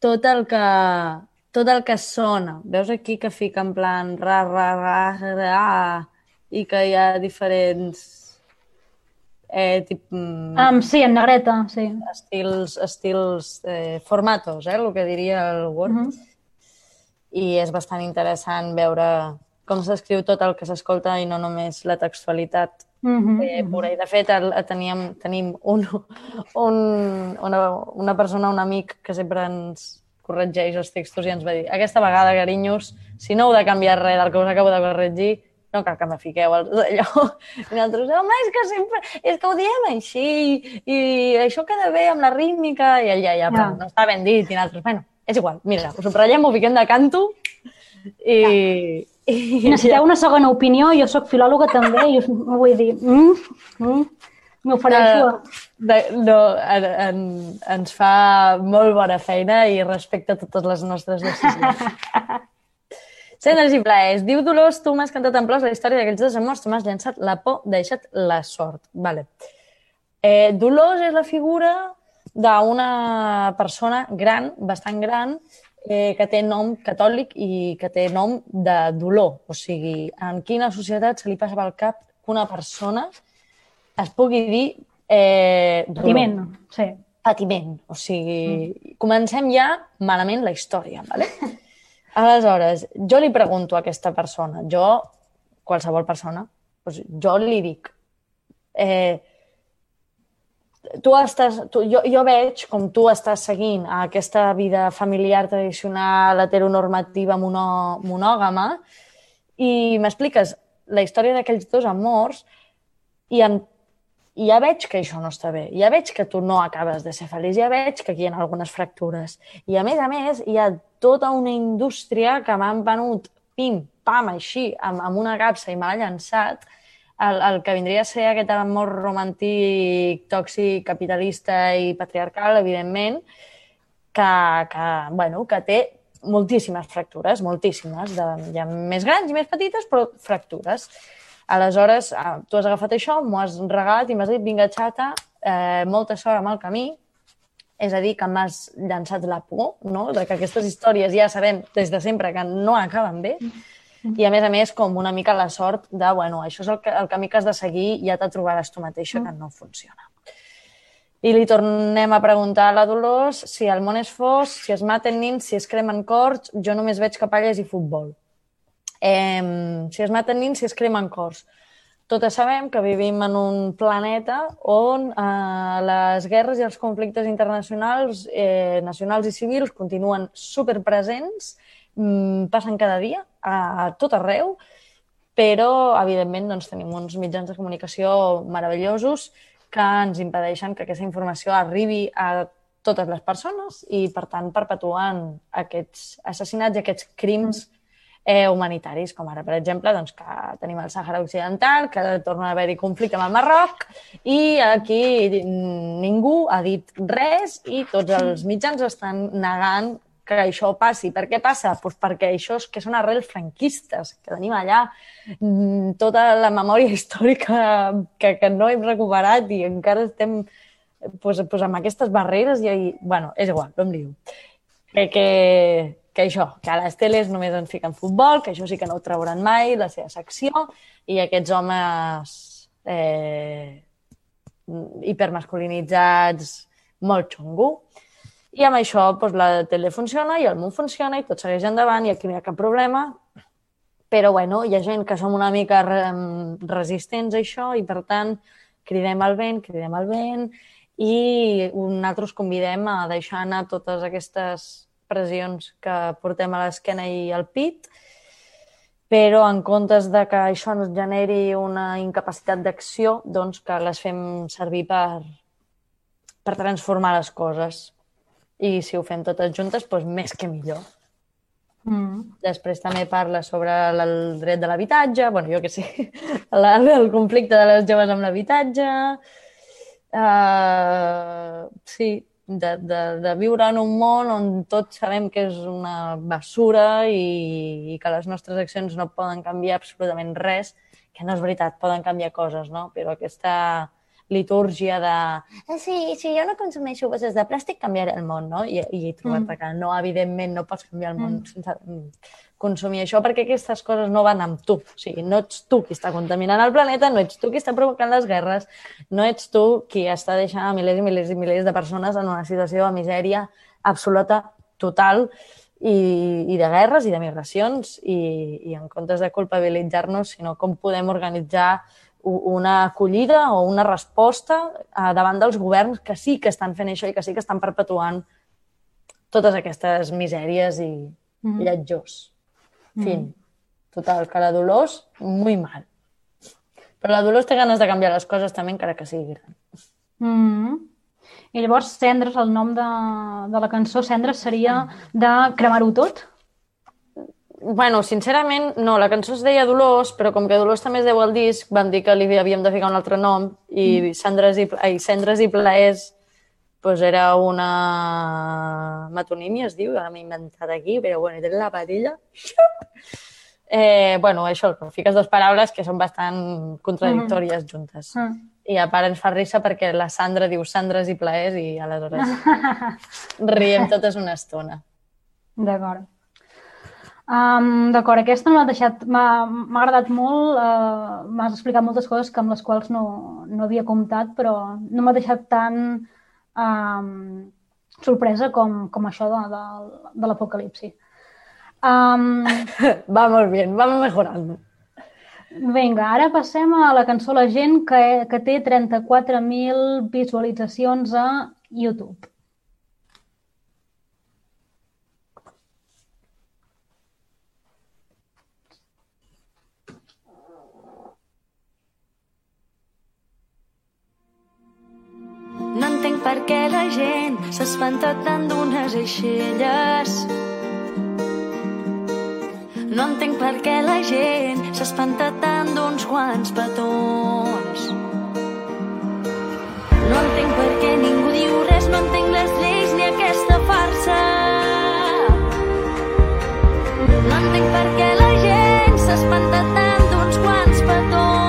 Speaker 2: tot el que, tot el que sona. Veus aquí que fica en plan ra, ra, ra, ra, i que hi ha diferents eh, tip,
Speaker 1: um, sí, en negreta, sí.
Speaker 2: estils, estils eh, formatos, eh, el que diria el Word.
Speaker 1: Mhm.
Speaker 2: I és bastant interessant veure com s'escriu tot el que s'escolta i no només la textualitat
Speaker 1: Mhm,
Speaker 2: eh, pura. I de fet el, teníem, tenim un, un, una, una persona, un amic que sempre ens, corregeix els textos i ens va dir aquesta vegada, carinyos, si no heu de canviar res del que us acabo de corregir, no cal que me fiqueu al allò. I nosaltres, home, és que sempre, és que ho diem així, i això queda bé amb la rítmica, i ella ja, però
Speaker 1: Ja.
Speaker 2: no està ben dit, i nosaltres, bueno, és igual, mira, ho subratllem, ho fiquem de canto, i... i
Speaker 1: Necessiteu una segona opinió, jo sóc filòloga també, i us vull dir, mm, mm, m'ofereixo
Speaker 2: de, no, en, en, ens fa molt bona feina i respecta totes les nostres decisions. Cendres i plaers. Diu Dolors, tu m'has cantat en plors la història d'aquells dos amors, tu m'has llançat la por, deixat la sort. Vale. Eh, Dolors és la figura d'una persona gran, bastant gran, eh, que té nom catòlic i que té nom de dolor. O sigui, en quina societat se li passa pel cap que una persona es pugui dir eh, dolor,
Speaker 1: Patiment, sí.
Speaker 2: patiment. O sigui, comencem ja malament la història, ¿vale? Aleshores, jo li pregunto a aquesta persona, jo, qualsevol persona, doncs jo li dic, eh, tu estàs, tu, jo, jo veig com tu estàs seguint aquesta vida familiar tradicional, heteronormativa, mono, monògama, i m'expliques la història d'aquells dos amors i, i ja veig que això no està bé, ja veig que tu no acabes de ser feliç, ja veig que aquí hi ha algunes fractures. I a més a més hi ha tota una indústria que m'han venut pim, pam, així, amb, amb una capsa i me l'ha llançat, el, el que vindria a ser aquest amor romàntic, tòxic, capitalista i patriarcal, evidentment, que, que, bueno, que té moltíssimes fractures, moltíssimes, de, ja més grans i més petites, però fractures. Aleshores, eh, tu has agafat això, m'ho has regalat i m'has dit, vinga, xata, eh, molta sort amb el camí, és a dir, que m'has llançat la por, no? de que aquestes històries ja sabem des de sempre que no acaben bé, i a més a més com una mica la sort de, bueno, això és el, que, el camí que has de seguir i ja te trobaràs tu mateixa que no funciona. I li tornem a preguntar a la Dolors si el món és fos, si es maten nins, si es cremen cors, jo només veig capalles i futbol. Eh, si es maten nins, si es cremen cors. Totes sabem que vivim en un planeta on eh, les guerres i els conflictes internacionals, eh, nacionals i civils continuen superpresents, mm, passen cada dia a, tot arreu, però, evidentment, doncs, tenim uns mitjans de comunicació meravellosos que ens impedeixen que aquesta informació arribi a totes les persones i, per tant, perpetuen aquests assassinats i aquests crims eh, humanitaris, com ara, per exemple, doncs, que tenim el Sàhara Occidental, que torna a haver-hi conflicte amb el Marroc, i aquí ningú ha dit res i tots els mitjans estan negant que això passi. Per què passa? Pues perquè això és que són arrels franquistes, que tenim allà mm, tota la memòria històrica que, que no hem recuperat i encara estem pues, pues amb aquestes barreres i, i bueno, és igual, no em diu. Que, que, que això, que a les teles només ens fiquen futbol, que això sí que no ho trauran mai, la seva secció, i aquests homes eh, hipermasculinitzats, molt xungo. I amb això doncs, la tele funciona i el món funciona i tot segueix endavant i aquí no hi ha cap problema. Però bueno, hi ha gent que som una mica re resistents a això i per tant cridem al vent, cridem al vent i nosaltres convidem a deixar anar totes aquestes pressions que portem a l'esquena i al pit, però en comptes de que això ens generi una incapacitat d'acció, doncs que les fem servir per, per transformar les coses. I si ho fem totes juntes, doncs més que millor.
Speaker 1: Mm.
Speaker 2: Després també parla sobre el dret de l'habitatge, bueno, jo què sé, la, el conflicte de les joves amb l'habitatge, uh, sí, de, de, de viure en un món on tots sabem que és una basura i, i que les nostres accions no poden canviar absolutament res, que no és veritat, poden canviar coses, no? Però aquesta litúrgia de "Ah, sí, si jo no consumeixo bosses de plàstic, canviaré el món, no? I, i trobar-te mm. que no, evidentment, no pots canviar el món mm. sense mm, consumir això, perquè aquestes coses no van amb tu. O sigui, no ets tu qui està contaminant el planeta, no ets tu qui està provocant les guerres, no ets tu qui està deixant a milers i milers i milers de persones en una situació de misèria absoluta, total, i, i de guerres i de migracions, i, i en comptes de culpabilitzar-nos, sinó com podem organitzar una acollida o una resposta eh, davant dels governs que sí que estan fent això i que sí que estan perpetuant totes aquestes misèries i
Speaker 1: Mhm.
Speaker 2: lletjors. Fin. Total, que la Dolors, muy mal. Però la Dolors té ganes de canviar les coses també, encara que sigui gran.
Speaker 1: Mm. I llavors Cendres, el nom de, de la cançó Cendres seria de cremar-ho tot?
Speaker 2: Bueno, sincerament, no, la cançó es deia Dolors, però com que Dolors també es deu al disc, vam dir que li havíem de ficar un altre nom i Cendres i, ai, Cendres i Plaers pues era una metonímia, es diu, ara m'he inventat aquí, però bueno, té la patilla. Eh, bueno, això, que fiques dues paraules que són bastant contradictòries juntes.
Speaker 1: Mm.
Speaker 2: I a part ens fa risa perquè la Sandra diu Sandres i plaers i aleshores riem totes una estona.
Speaker 1: D'acord. Um, D'acord, aquesta m'ha deixat, m'ha agradat molt, uh, m'has explicat moltes coses que amb les quals no, no havia comptat, però no m'ha deixat tan um, sorpresa com, com això de, de, de l'apocalipsi. Um,
Speaker 2: Vamos bien, vamos mejorando.
Speaker 1: vinga, ara passem a la cançó La gent que, que té 34.000 visualitzacions a YouTube.
Speaker 3: No entenc per què la gent s'espanta tant d'unes eixelles. No entenc per què la gent s'espanta tant d'uns quants petons. No entenc per què ningú diu res, no entenc les lleis ni aquesta farsa. No entenc per què la gent s'espanta tant d'uns quants petons.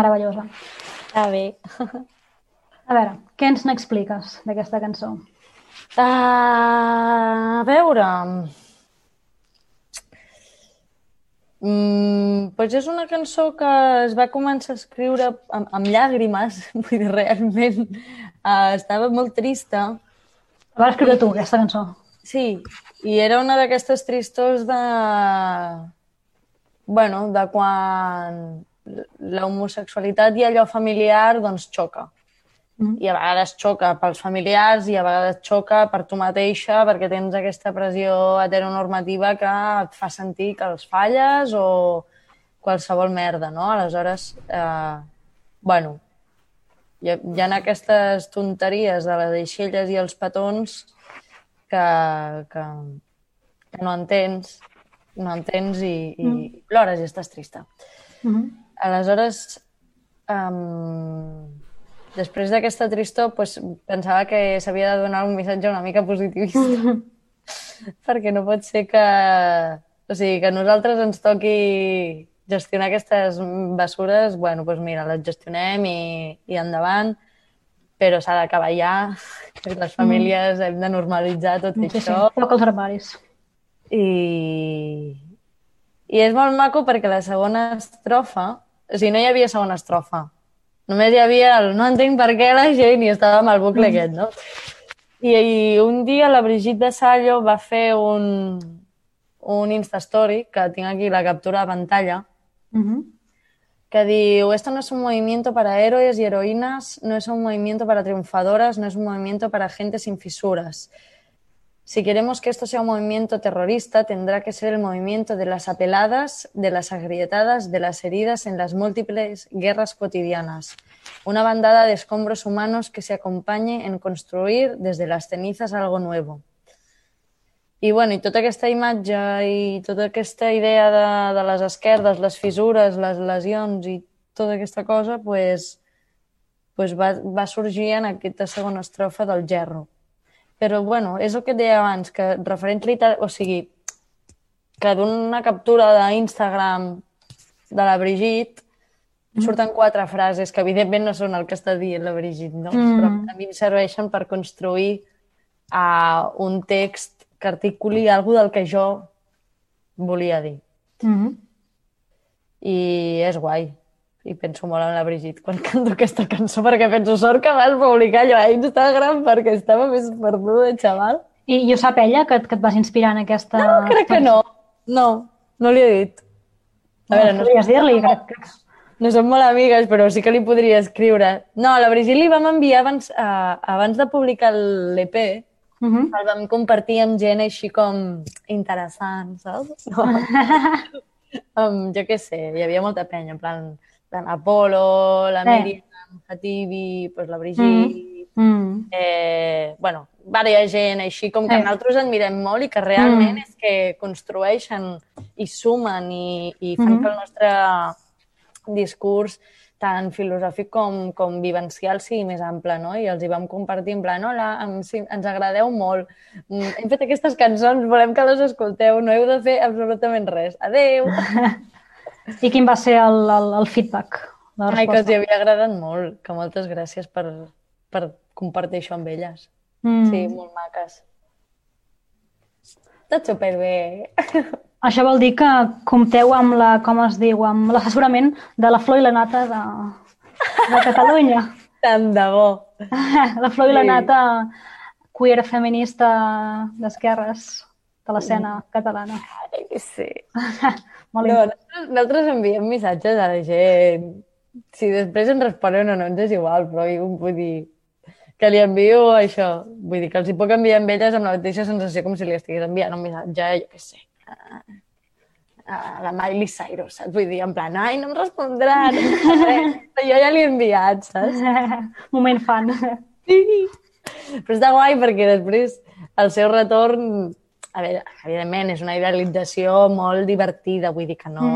Speaker 1: Meravellosa.
Speaker 2: Està bé.
Speaker 1: A veure, què ens n'expliques d'aquesta cançó?
Speaker 2: Uh, a veure... Mm, doncs és una cançó que es va començar a escriure amb, amb llàgrimes, vull dir, realment uh, estava molt trista.
Speaker 1: La vas escriure tu, aquesta cançó.
Speaker 2: Sí, i era una d'aquestes tristors de... bueno, de quan la homosexualitat i allò familiar doncs xoca.
Speaker 1: Mm.
Speaker 2: I a vegades xoca pels familiars i a vegades xoca per tu mateixa perquè tens aquesta pressió heteronormativa que et fa sentir que els falles o qualsevol merda, no? Aleshores, eh, bueno, hi ha, hi ha aquestes tonteries de les eixelles i els petons que, que, que no entens, no entens i, i
Speaker 1: Mm.
Speaker 2: plores i estàs trista.
Speaker 1: Mhm.
Speaker 2: Aleshores, um, després d'aquesta tristor, pues, pensava que s'havia de donar un missatge una mica positivista. Perquè no pot ser que... O sigui, que nosaltres ens toqui gestionar aquestes bessures, bueno, doncs mira, les gestionem i, i endavant, però s'ha d'acabar ja, que les famílies hem de normalitzar tot
Speaker 1: Sí, sí,
Speaker 2: això.
Speaker 1: toca els armaris.
Speaker 2: I, I és molt maco perquè la segona estrofa... O sigui, no hi havia segona estrofa. Només hi havia el no entenc per què la gent i estava amb el bucle mm. aquest, no? I, I un dia la Brigitte de Sallo va fer un, un Instastory, que tinc aquí la captura de pantalla,
Speaker 1: Mhm.
Speaker 2: que diu, esto no es un movimiento para héroes y heroínas, no es un movimiento para triunfadoras, no es un movimiento para gente sin fisuras. Si queremos que esto sea un movimiento terrorista, tendrá que ser el movimiento de las apeladas, de las agrietadas, de las heridas en las múltiples guerras cotidianas. Una bandada de escombros humanos que se acompañe en construir desde las cenizas algo nuevo. I, bueno, i tota aquesta imatge i tota aquesta idea de, de les esquerdes, les fissures, les lesions i tota aquesta cosa, pues, pues va, va sorgir en aquesta segona estrofa del gerro. Però, bueno, és el que et deia abans, que referents literal... O sigui, que d'una captura d'Instagram de la Brigitte surten quatre frases que, evidentment, no són el que està dient la Brigitte, no?
Speaker 1: Mm.
Speaker 2: Però a mi em serveixen per construir uh, un text que articuli alguna del que jo volia dir.
Speaker 1: Mhm.
Speaker 2: I és guai. I penso molt en la Brigitte quan canto aquesta cançó perquè penso, sort que vas publicar allò a Instagram perquè estava més perduda, xaval.
Speaker 1: I, I ho sap ella, que, que et vas inspirar en aquesta...
Speaker 2: No, crec que no. No, no li he dit. A veure, no,
Speaker 1: podries dir-li, crec, crec.
Speaker 2: no som molt amigues, però sí que li podria escriure. No, a la Brigitte li vam enviar abans, uh, abans de publicar l'EP,
Speaker 1: Mhm.
Speaker 2: el vam compartir amb gent així com interessant, saps? No. um, jo què sé, hi havia molta penya, en plan, Apolo, la
Speaker 1: Eh.
Speaker 2: Míriam, Hatibi, pues la Brigitte...
Speaker 1: Mm.
Speaker 2: Eh, bueno, vària gent així com que
Speaker 1: Eh.
Speaker 2: nosaltres admirem molt i que realment
Speaker 1: Mm.
Speaker 2: és que construeixen i sumen i, i fan
Speaker 1: Mhm.
Speaker 2: que el nostre discurs tant filosòfic com, com vivencial sigui més ample, no? I els hi vam compartir en plan, hola, em, sí, ens agradeu molt, Mm, hem fet aquestes cançons, volem que les escolteu, no heu de fer absolutament res. Adeu!
Speaker 1: I quin va ser el, el, el feedback? La
Speaker 2: Ai, que els havia agradat molt, que moltes gràcies per, per compartir això amb elles.
Speaker 1: Mm.
Speaker 2: Sí, molt maques. Tot superbé.
Speaker 1: Això vol dir que compteu amb la, com es diu, amb l'assessorament de la Flor i la Nata de, de Catalunya.
Speaker 2: Tant de bo.
Speaker 1: La Flor i la. Nata queer feminista d'esquerres de l'escena catalana.
Speaker 2: Sí.
Speaker 1: Molt
Speaker 2: No, nosaltres, nosaltres enviem missatges a la gent. Si després ens responen o no, ens és igual, però jo vull dir que li envio això. Vull dir que els hi puc enviar amb elles amb la mateixa sensació com si li estigués enviant un missatge, jo què sé, a, a la Miley Cyrus, saps? Vull dir, en plan, ai, no em respondrà, no em passa res. Jo ja li he enviat, saps?
Speaker 1: Moment fan.
Speaker 2: Sí. Però està guai perquè després el seu retorn, a veure, evidentment és una idealització molt divertida, vull dir que no,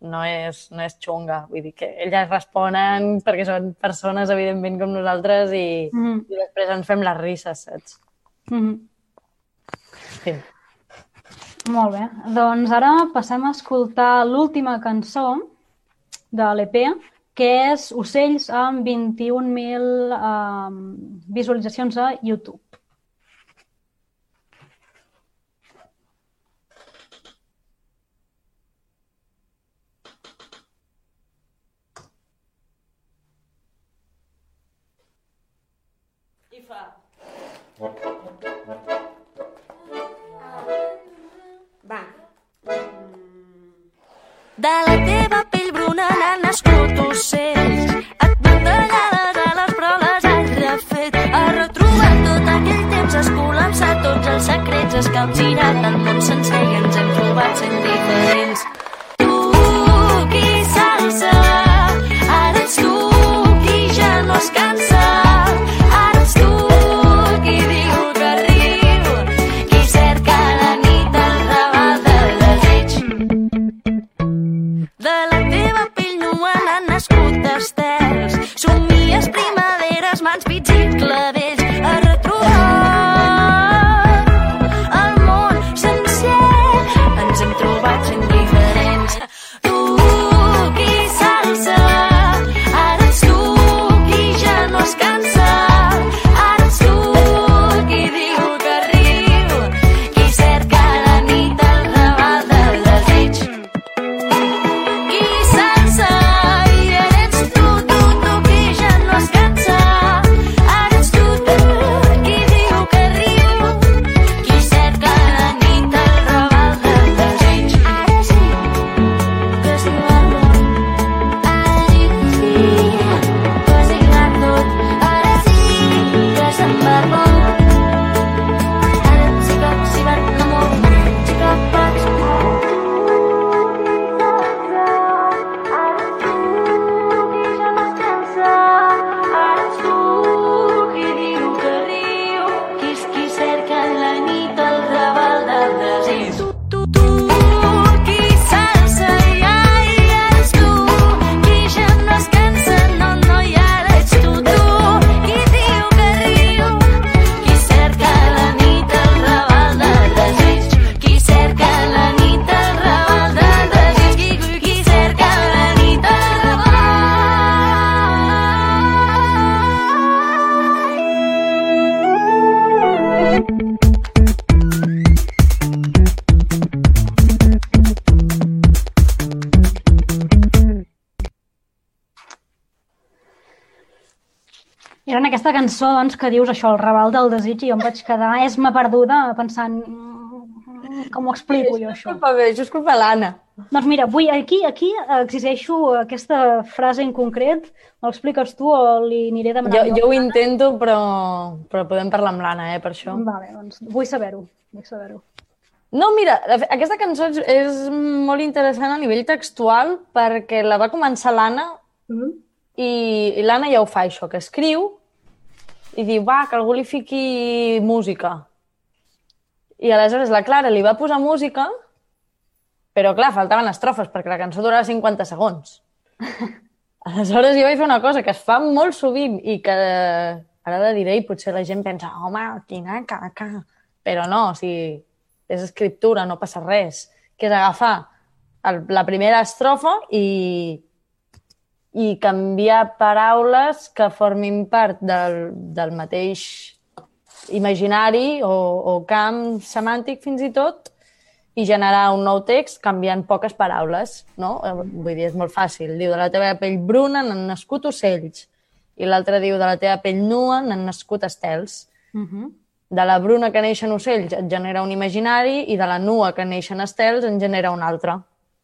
Speaker 2: no, és, no és xunga, vull dir que elles responen perquè són persones, evidentment, com nosaltres i,
Speaker 1: Mhm.
Speaker 2: i després ens fem les risses, saps?
Speaker 1: Mhm.
Speaker 2: Sí.
Speaker 1: Molt bé. Doncs ara passem a escoltar l'última cançó de l'EP, que és Ocells amb 21.000 um, visualitzacions a YouTube.
Speaker 2: I
Speaker 1: aquesta cançó doncs, que dius això, el raval del desig, i jo em vaig quedar esma perduda pensant "Mm, com ho explico jo això.
Speaker 2: culpa meva, això és culpa l'Anna.
Speaker 1: Doncs mira, vull, aquí, aquí exigeixo aquesta frase en concret, me l'expliques tu o li aniré
Speaker 2: Jo,
Speaker 1: demanant?
Speaker 2: jo ho intento, però, però podem parlar amb l'Anna, eh, per això.
Speaker 1: Vale, doncs vull saber-ho, vull saber-ho.
Speaker 2: No, mira, aquesta cançó és, és molt interessant a nivell textual perquè la va començar l'Anna
Speaker 1: Mm?
Speaker 2: i, i l'Anna ja ho fa, això, que escriu i diu, va, que algú li fiqui música. I aleshores la Clara li va posar música, però clar, faltaven estrofes perquè la cançó durava 50 segons. Aleshores jo vaig fer una cosa que es fa molt sovint i que ara la diré i potser la gent pensa, home, quina caca. Però no, o sigui, és escriptura, no passa res. Que és agafar el, la primera estrofa i, i canviar paraules que formin part del, del mateix imaginari o, o camp semàntic fins i tot i generar un nou text canviant poques paraules, no? Eh, Vull dir, és molt fàcil. Diu, de la teva pell bruna n'han nascut ocells. I l'altre diu, de la teva pell nua n'han nascut estels.
Speaker 1: Uh -huh.
Speaker 2: De la bruna que neixen ocells et genera un imaginari i de la nua que neixen estels en genera un altre.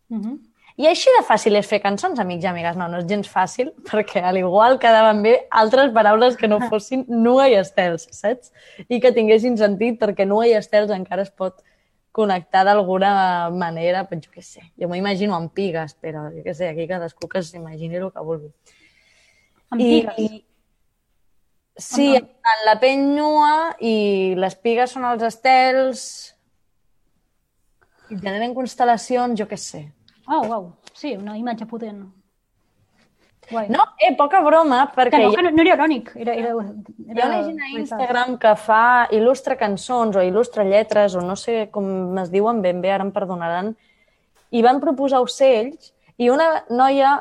Speaker 1: Uh -huh.
Speaker 2: I així de fàcil és fer cançons, amics i amigues? No, no és gens fàcil, perquè a l'igual quedaven bé altres paraules que no fossin nua i estels, saps? I que tinguessin sentit, perquè nua i estels encara es pot connectar d'alguna manera, però jo què sé, jo m'ho imagino amb pigues, però jo què sé, aquí cadascú que s'imagini el que vulgui.
Speaker 1: Amb pigues.
Speaker 2: I, sí, en la pell nua i les pigues són els estels i generen constel·lacions, jo què sé.
Speaker 1: Oh, uau, sí, una imatge potent. Guai.
Speaker 2: No, eh, poca broma,
Speaker 1: que
Speaker 2: perquè
Speaker 1: no,
Speaker 2: hi
Speaker 1: que no, no era irònic, era, era,
Speaker 2: Hi
Speaker 1: era
Speaker 2: ha una gent a. Instagram que fa, il·lustra cançons o il·lustra lletres o no sé com es diuen ben bé, ara em perdonaran, i van proposar ocells i una noia,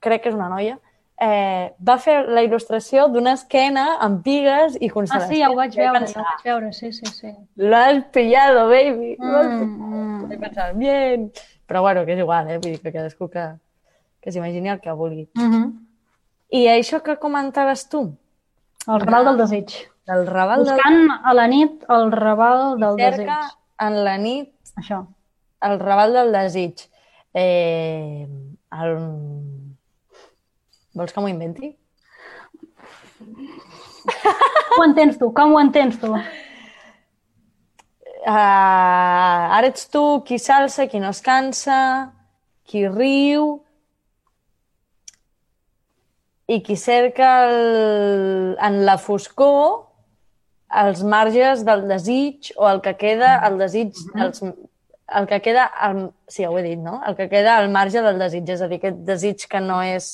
Speaker 2: crec que és una noia, eh, va fer la il·lustració d'una esquena amb pigues i
Speaker 1: Ah,
Speaker 2: constel·lacions.
Speaker 1: sí, ja ho vaig veure,
Speaker 2: pensar,
Speaker 1: ja ho vaig veure, sí, sí, sí.
Speaker 2: Lo has pillado, baby.
Speaker 1: Mm, mm.
Speaker 2: Pensar, bien. Però bueno, que és igual, eh? Vull dir que cadascú que, que s'imagini el que vulgui.
Speaker 1: Mhm.
Speaker 2: I això que comentaves tu,
Speaker 1: El raval del desig.
Speaker 2: del Raval del
Speaker 1: Buscant a la nit el raval del desig.
Speaker 2: cerca en la nit
Speaker 1: Això.
Speaker 2: el Raval del desig. Eh, el... Vols que m'ho inventi?
Speaker 1: Ho entens tu? Com ho entens tu?
Speaker 2: Uh, ara ets tu qui s'alça, qui no es cansa, qui riu i qui cerca el, en la foscor els marges del desig o el que queda el desig els, el que queda al, sí, ja ho he dit, no? El que queda al marge del desig, és a dir, aquest desig que no és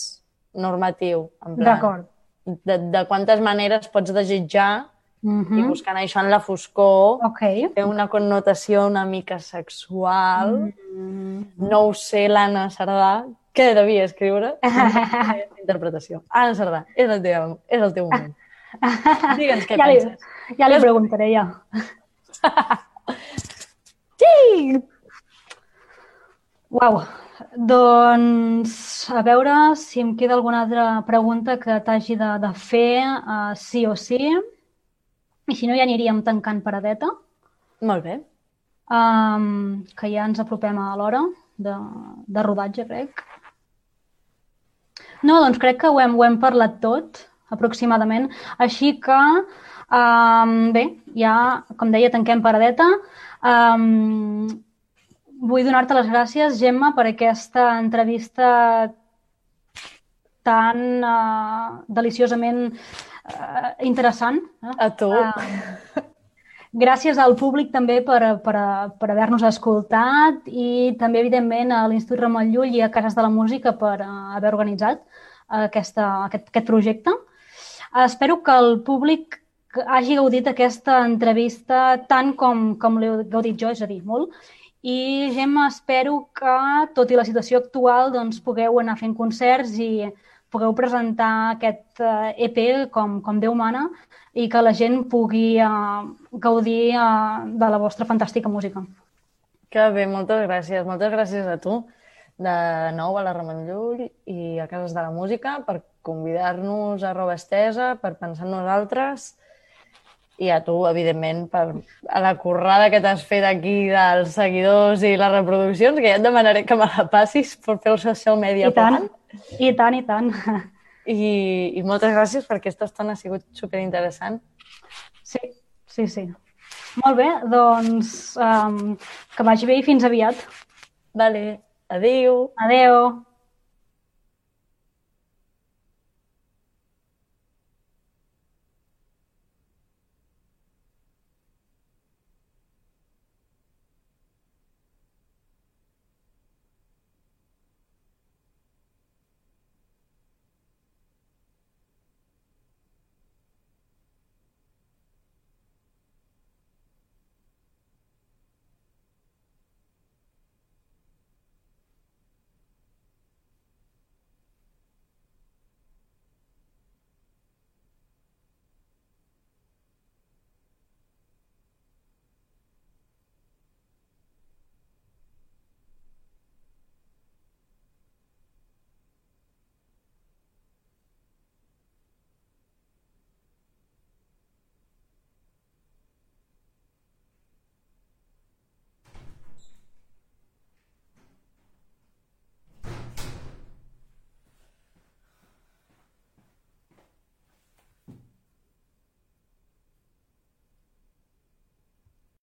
Speaker 2: normatiu,
Speaker 1: D'acord.
Speaker 2: de, de quantes maneres pots desitjar
Speaker 1: Mhm.
Speaker 2: i buscant això en la foscor
Speaker 1: Ok.
Speaker 2: té una connotació una mica sexual.
Speaker 1: Mm.
Speaker 2: No ho sé, l'Anna Cerdà, què devia escriure? Interpretació. Anna Cerdà, és el teu, és el teu moment. Digue'ns què
Speaker 1: ja, li,
Speaker 2: penses.
Speaker 1: ja li preguntaré, ja.
Speaker 2: Sí!
Speaker 1: Uau, doncs a veure si em queda alguna altra pregunta que t'hagi de, de fer, uh, sí o sí. I si no, ja aniríem tancant paradeta,
Speaker 2: Molt bé.
Speaker 1: um, que ja ens apropem a l'hora de, de rodatge, crec. No, doncs crec que ho hem, ho hem parlat tot, aproximadament. Així que, um, bé, ja, com deia, tanquem paradeta. Um, vull donar-te les gràcies, Gemma, per aquesta entrevista tan uh, deliciosament uh, interessant. Eh?
Speaker 2: A tu.
Speaker 1: Ah, gràcies al públic també per, per, per haver-nos escoltat i també, evidentment, a l'Institut Ramon Llull i a Cases de la Música per uh, haver organitzat aquesta, aquest, aquest projecte. Uh, espero que el públic hagi gaudit aquesta entrevista tant com, com l'he gaudit jo, és a dir, molt. I, Gemma, espero que, tot i la situació actual, doncs, pugueu anar fent concerts i pugueu presentar aquest eh, EP com, com Déu mana i que la gent pugui uh, gaudir uh, de la vostra fantàstica música.
Speaker 2: Que bé, moltes gràcies. Moltes gràcies a tu, de nou a la Ramon Llull i a Cases de la Música, per convidar-nos a Roba Estesa, per pensar en nosaltres i a tu, evidentment, per a la currada que t'has fet aquí dels seguidors i les reproduccions, que ja et demanaré que me la passis per fer el social media
Speaker 1: I tant,
Speaker 2: plan.
Speaker 1: I tant, i tant.
Speaker 2: I, I moltes gràcies per aquesta estona ha sigut superinteressant.
Speaker 1: Sí, sí, sí. Molt bé, doncs um, que vagi bé i fins aviat.
Speaker 2: Vale, adéu.
Speaker 1: Adeu.